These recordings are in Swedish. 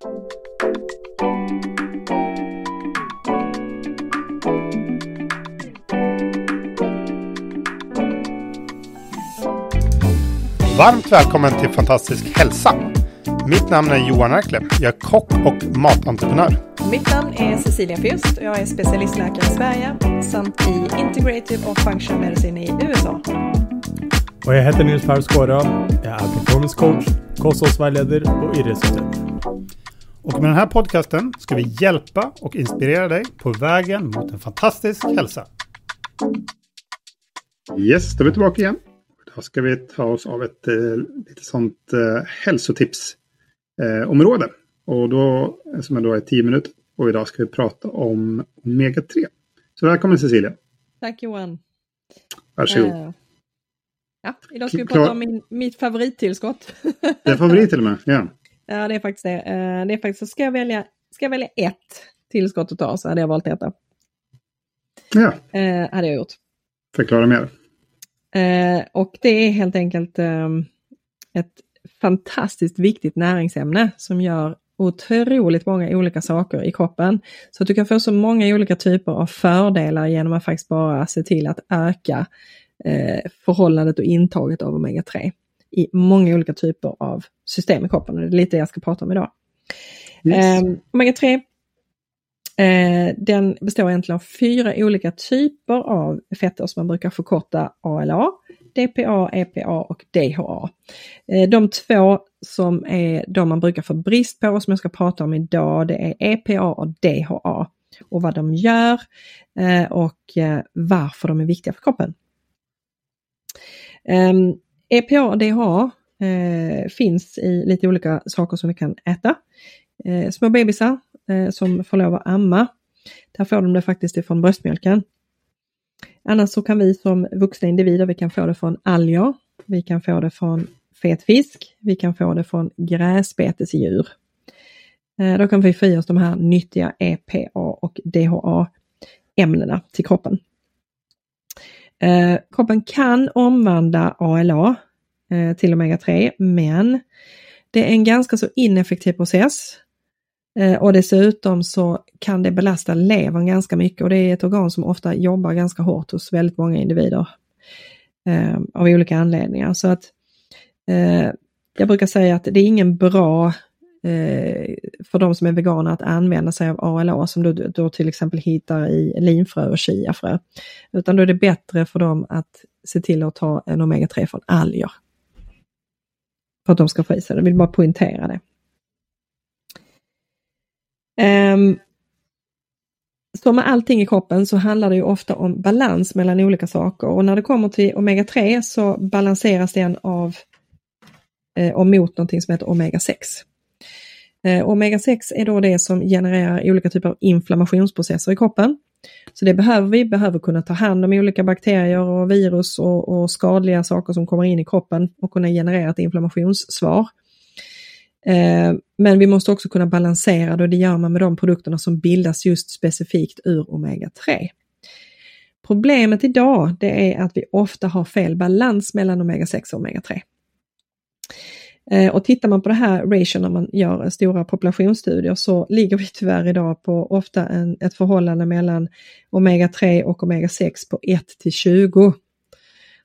Varmt välkommen till Fantastisk hälsa. Mitt namn är Johan Erkle. Jag är kock och matentreprenör. Mitt namn är Cecilia Fürst och jag är specialistläkare i Sverige samt i Integrative och Functional Medicine i USA. Och jag heter Nils Per Skåra. Jag är performance coach, kosthållsvägledare och idrottsutöver. Och med den här podcasten ska vi hjälpa och inspirera dig på vägen mot en fantastisk hälsa. Yes, då är vi tillbaka igen. Idag ska vi ta oss av ett eh, lite sånt eh, hälsotipsområde. Eh, och då, som då är 10 minuter. Och idag ska vi prata om omega-3. Så välkommen Cecilia. Tack Johan. Varsågod. Uh, ja, idag ska vi prata om min, mitt favorittillskott. det är favorit till och med, ja. Ja, det är faktiskt det. Uh, det är faktiskt så ska jag välja, ska jag välja ett tillskott att ta så hade jag valt detta. Ja. Uh, hade jag gjort. Förklara mer. Eh, och det är helt enkelt eh, ett fantastiskt viktigt näringsämne som gör otroligt många olika saker i kroppen. Så att du kan få så många olika typer av fördelar genom att faktiskt bara se till att öka eh, förhållandet och intaget av omega-3 i många olika typer av system i kroppen. Och det är lite det jag ska prata om idag. Yes. Eh, omega-3 Eh, den består egentligen av fyra olika typer av fetter som man brukar förkorta ALA, DPA, EPA och DHA. Eh, de två som är de man brukar få brist på och som jag ska prata om idag det är EPA och DHA och vad de gör eh, och varför de är viktiga för kroppen. EPA DHA eh, och DHA finns i lite olika saker som vi kan äta. Eh, små bebisar eh, som får lov att amma. Där får de det faktiskt ifrån bröstmjölken. Annars så kan vi som vuxna individer, vi kan få det från alger, vi kan få det från fet fisk, vi kan få det från gräsbetesdjur. Eh, då kan vi få i oss de här nyttiga EPA och DHA ämnena till kroppen. Eh, kroppen kan omvandla ALA eh, till omega-3 men det är en ganska så ineffektiv process Eh, och dessutom så kan det belasta levern ganska mycket och det är ett organ som ofta jobbar ganska hårt hos väldigt många individer eh, av olika anledningar. Så att eh, jag brukar säga att det är ingen bra eh, för de som är veganer att använda sig av ALA som du då till exempel hittar i linfrö och chiafrö. Utan då är det bättre för dem att se till att ta en omega-3 från alger. För att de ska få i sig det, jag vill bara poängtera det. Ehm, um, som med allting i kroppen så handlar det ju ofta om balans mellan olika saker och när det kommer till omega-3 så balanseras den av eh, och mot någonting som heter omega-6. Eh, omega-6 är då det som genererar olika typer av inflammationsprocesser i kroppen. Så det behöver vi, behöver kunna ta hand om olika bakterier och virus och, och skadliga saker som kommer in i kroppen och kunna generera ett inflammationssvar. Eh, men vi måste också kunna balansera det och det gör man med de produkterna som bildas just specifikt ur omega-3. Problemet idag det är att vi ofta har fel balans mellan omega-6 och omega-3. Eh, och tittar man på det här ratio när man gör stora populationsstudier så ligger vi tyvärr idag på ofta en, ett förhållande mellan omega-3 och omega-6 på 1 till 20.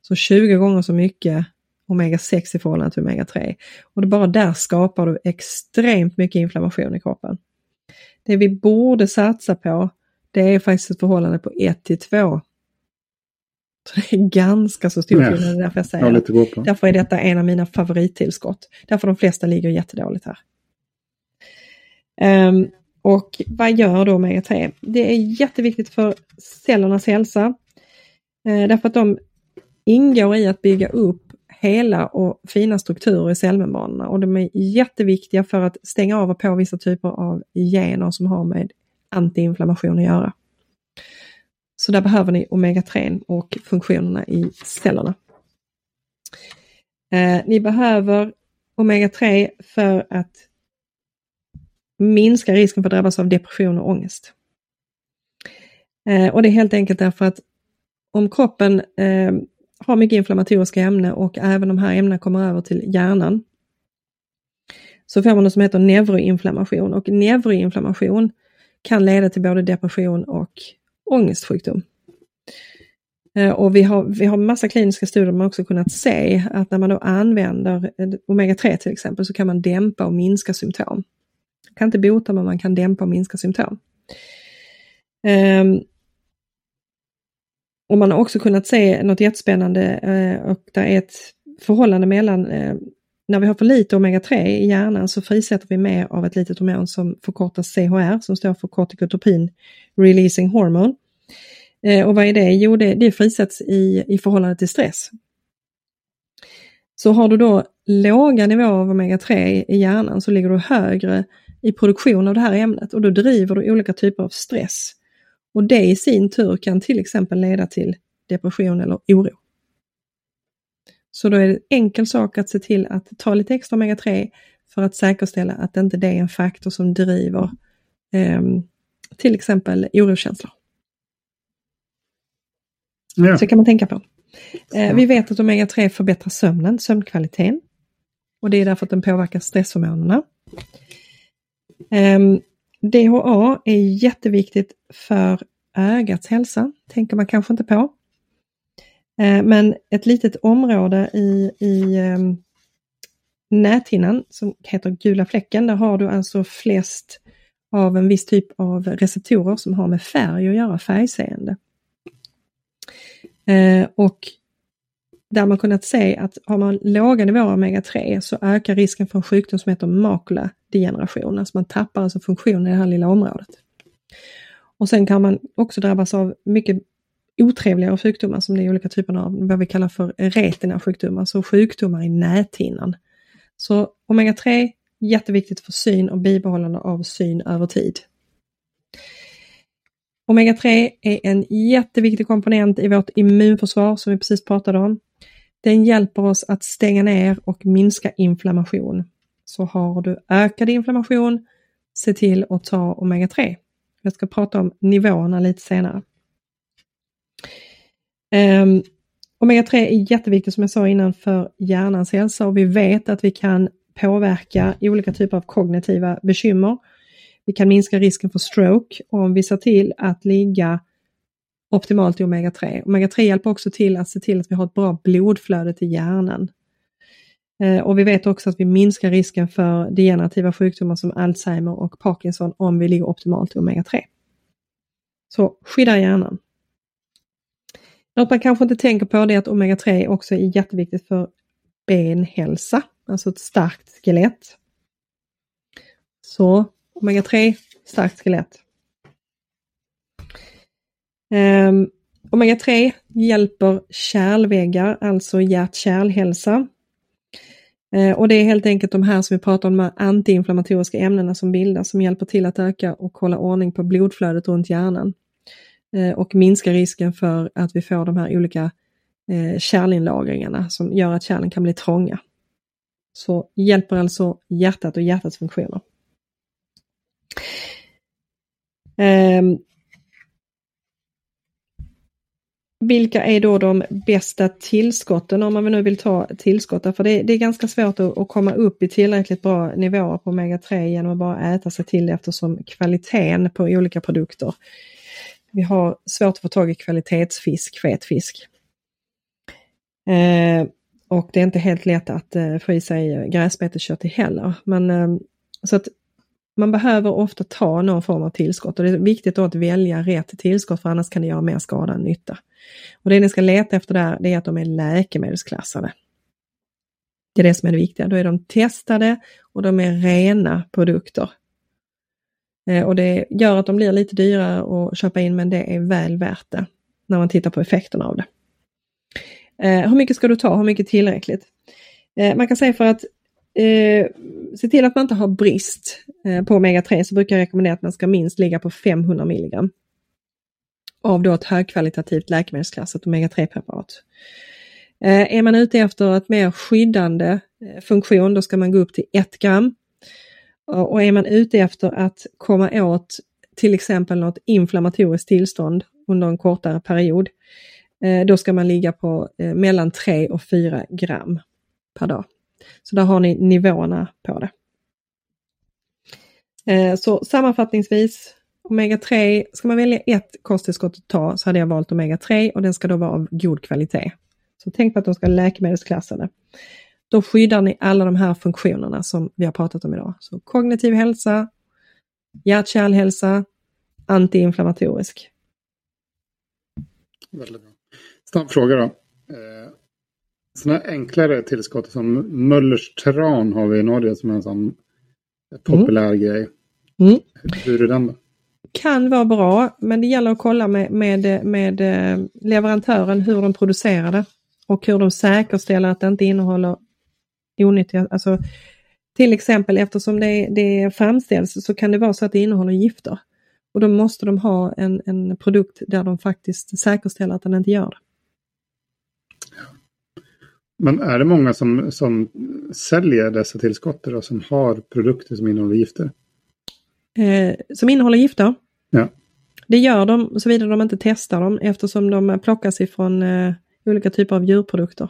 Så 20 gånger så mycket omega-6 i förhållande till omega-3. Och det bara där skapar du extremt mycket inflammation i kroppen. Det vi borde satsa på det är faktiskt ett förhållande på 1 till 2. Så det är ganska så stor skillnad, därför jag säger det. Därför är detta en av mina favorittillskott. Därför de flesta ligger jättedåligt här. Um, och vad gör då omega-3? Det är jätteviktigt för cellernas hälsa. Uh, därför att de ingår i att bygga upp hela och fina strukturer i cellmembranerna och de är jätteviktiga för att stänga av och på vissa typer av gener som har med antiinflammation att göra. Så där behöver ni omega-3 och funktionerna i cellerna. Eh, ni behöver omega-3 för att minska risken för att drabbas av depression och ångest. Eh, och det är helt enkelt därför att om kroppen eh, har mycket inflammatoriska ämnen och även de här ämnena kommer över till hjärnan. så får man något som heter neuroinflammation och neuroinflammation kan leda till både depression och ångestsjukdom. Eh, och vi har, vi har massa kliniska studier man också kunnat se att när man då använder eh, omega-3 till exempel så kan man dämpa och minska symptom. Kan inte bota men man kan dämpa och minska symptom. Um, och man har också kunnat se något jättespännande uh, och det är ett förhållande mellan uh, när vi har för lite omega-3 i hjärnan så frisätter vi mer av ett litet hormon som förkortas CHR som står för corticotropin releasing hormone. Eh, och vad är det? Jo, det, det frisätts i, i förhållande till stress. Så har du då låga nivåer av omega-3 i hjärnan så ligger du högre i produktion av det här ämnet och då driver du olika typer av stress. Och det i sin tur kan till exempel leda till depression eller oro. Så då är det en enkel sak att se till att ta lite extra omega-3 för att säkerställa att inte det är en faktor som driver eh, till exempel oroskänslor. Ja. Så kan man tänka på. Eh, vi vet att omega-3 förbättrar sömnen, sömnkvaliteten. Och det är därför att den påverkar stresshormonerna. Eh, DHA är jätteviktigt för ögats hälsa, tänker man kanske inte på. Eh, men ett litet område i, i ehm, näthinnan som heter gula fläcken, där har du alltså flest av en viss typ av receptorer som har med färg att göra, färgseende. Eh, och där man kunnat se att har man låga nivåer av omega-3 så ökar risken för en sjukdom som heter makuladegeneration, alltså man tappar alltså funktionen i det här lilla området. Och sen kan man också drabbas av mycket otrevligare sjukdomar som det är olika typer av vad vi kallar för retinasjukdomar, så sjukdomar i näthinnan. Så omega-3 jätteviktigt för syn och bibehållande av syn över tid. Omega-3 är en jätteviktig komponent i vårt immunförsvar som vi precis pratade om. Den hjälper oss att stänga ner och minska inflammation. Så har du ökad inflammation, se till att ta omega-3. Jag ska prata om nivåerna lite senare. Ehm, um, Omega-3 är jätteviktigt som jag sa innan för hjärnans hälsa och vi vet att vi kan påverka olika typer av kognitiva bekymmer. Vi kan minska risken för stroke om vi ser till att ligga optimalt i omega-3. Omega-3 hjälper också till att se till att vi har ett bra blodflöde till hjärnan. Ehm, och vi vet också att vi minskar risken för degenerativa sjukdomar som Alzheimer och Parkinson om vi ligger optimalt i omega-3. Så skydda hjärnan. Något man kanske inte tänker på det är att omega-3 också är jätteviktigt för benhälsa, alltså ett starkt skelett. Så omega-3, starkt skelett. Ehm, um, omega-3 hjälper kärlväggar, alltså hjärt-kärlhälsa. Uh, och det är helt enkelt de här som vi pratar om, de antiinflammatoriska ämnena som bildas som hjälper till att öka och hålla ordning på blodflödet runt hjärnan. Eh, och minska risken för att vi får de här olika eh, kärlinlagringarna som gör att kärlen kan bli trånga. Så hjälper alltså hjärtat och hjärtats funktioner. Ehm, vilka är då de bästa tillskotten om man nu vill ta tillskott? För det, det är ganska svårt att, att, komma upp i tillräckligt bra nivåer på omega-3 genom att bara äta sig till det eftersom kvaliteten på olika produkter vi har svårt att få tag i kvalitetsfisk, fet fisk. Eh, och det är inte helt lätt att eh, få i sig gräsbeteskött heller. Men, eh, så att man behöver ofta ta någon form av tillskott och det är viktigt då att välja rätt tillskott för annars kan det göra mer skada än nytta. Och Det ni ska leta efter där det är att de är läkemedelsklassade. Det är det som är det viktiga. Då är de testade och de är rena produkter. Eh, och det gör att de blir lite dyrare att köpa in men det är väl värt det när man tittar på effekterna av det. Eh, hur mycket ska du ta? Hur mycket tillräckligt? Eh, man kan säga för att eh, se till att man inte har brist på omega-3 så brukar jag rekommendera att man ska minst ligga på 500 milligram av då ett högkvalitativt läkemedelsklassat omega-3-preparat. Är man ute efter ett mer skyddande funktion då ska man gå upp till 1 gram och är man ute efter att komma åt till exempel något inflammatoriskt tillstånd under en kortare period, eh, då ska man ligga på eh, mellan 3 och 4 gram per dag. Så där har ni nivåerna på det. Eh, så sammanfattningsvis, omega-3, ska man välja ett kosttillskott att ta så hade jag valt omega-3 och den ska då vara av god kvalitet. Så tänk på att de ska vara läkemedelsklassade. Då skyddar ni alla de här funktionerna som vi har pratat om idag. Så kognitiv hälsa, hjärt-kärlhälsa, antiinflammatorisk. Väldigt bra. Snabb fråga då. Eh, sådana enklare tillskott som Möllers Tran har vi i Norge som är en sån populär mm. grej. Mm. Hur är den då? Kan vara bra, men det gäller att kolla med, med, med eh, leverantören hur de producerar det och hur de säkerställer att det inte innehåller onyttiga, alltså till exempel eftersom det, det framställs så kan det vara så att det innehåller gifter. Och då måste de ha en, en produkt där de faktiskt säkerställer att den inte gör det. Men är det många som, som säljer dessa tillskott och som har produkter som innehåller gifter? Eh, som innehåller gifter? Ja. Det gör de såvida de inte testar dem eftersom de plockas ifrån eh, olika typer av djurprodukter.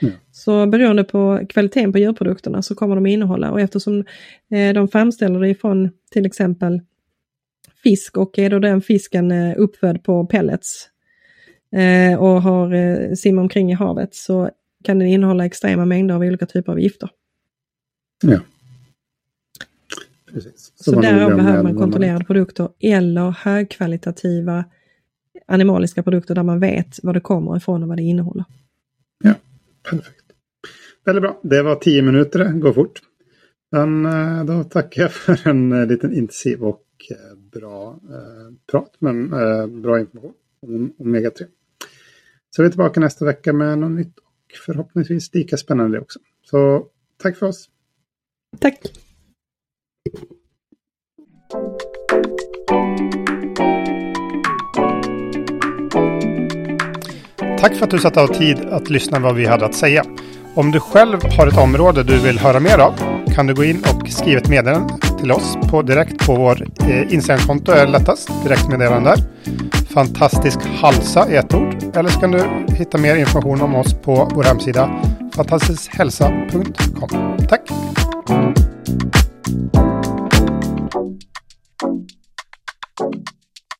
Mm. Så beroende på kvaliteten på djurprodukterna så kommer de innehålla och eftersom eh, de framställer det ifrån till exempel fisk och är då den fisken eh, uppfödd på pellets eh, och har eh, simmat omkring i havet så kan den innehålla extrema mängder av olika typer av gifter. Ja. Precis. Så, så därav behöver man kontrollerade produkter eller högkvalitativa animaliska produkter där man vet var det kommer ifrån och vad det innehåller. Ja, perfekt. Väldigt bra. Det var tio minuter, det går fort. Men eh, då tackar jag för en eh, liten intensiv och eh, bra prat, men bra information om omega-3. Så är vi tillbaka nästa vecka med något nytt och förhoppningsvis lika spännande också. Så tack för oss. Tack. Tack för att du satt av tid att lyssna vad vi hade att säga. Om du själv har ett område du vill höra mer av kan du gå in och skriva ett meddelande till oss på direkt på vår eh, Instagramkonto är lättast. Direktmeddelande där. Fantastisk halsa i ett ord. Eller så kan du hitta mer information om oss på vår hemsida fantastiskhälsa.com. Tack!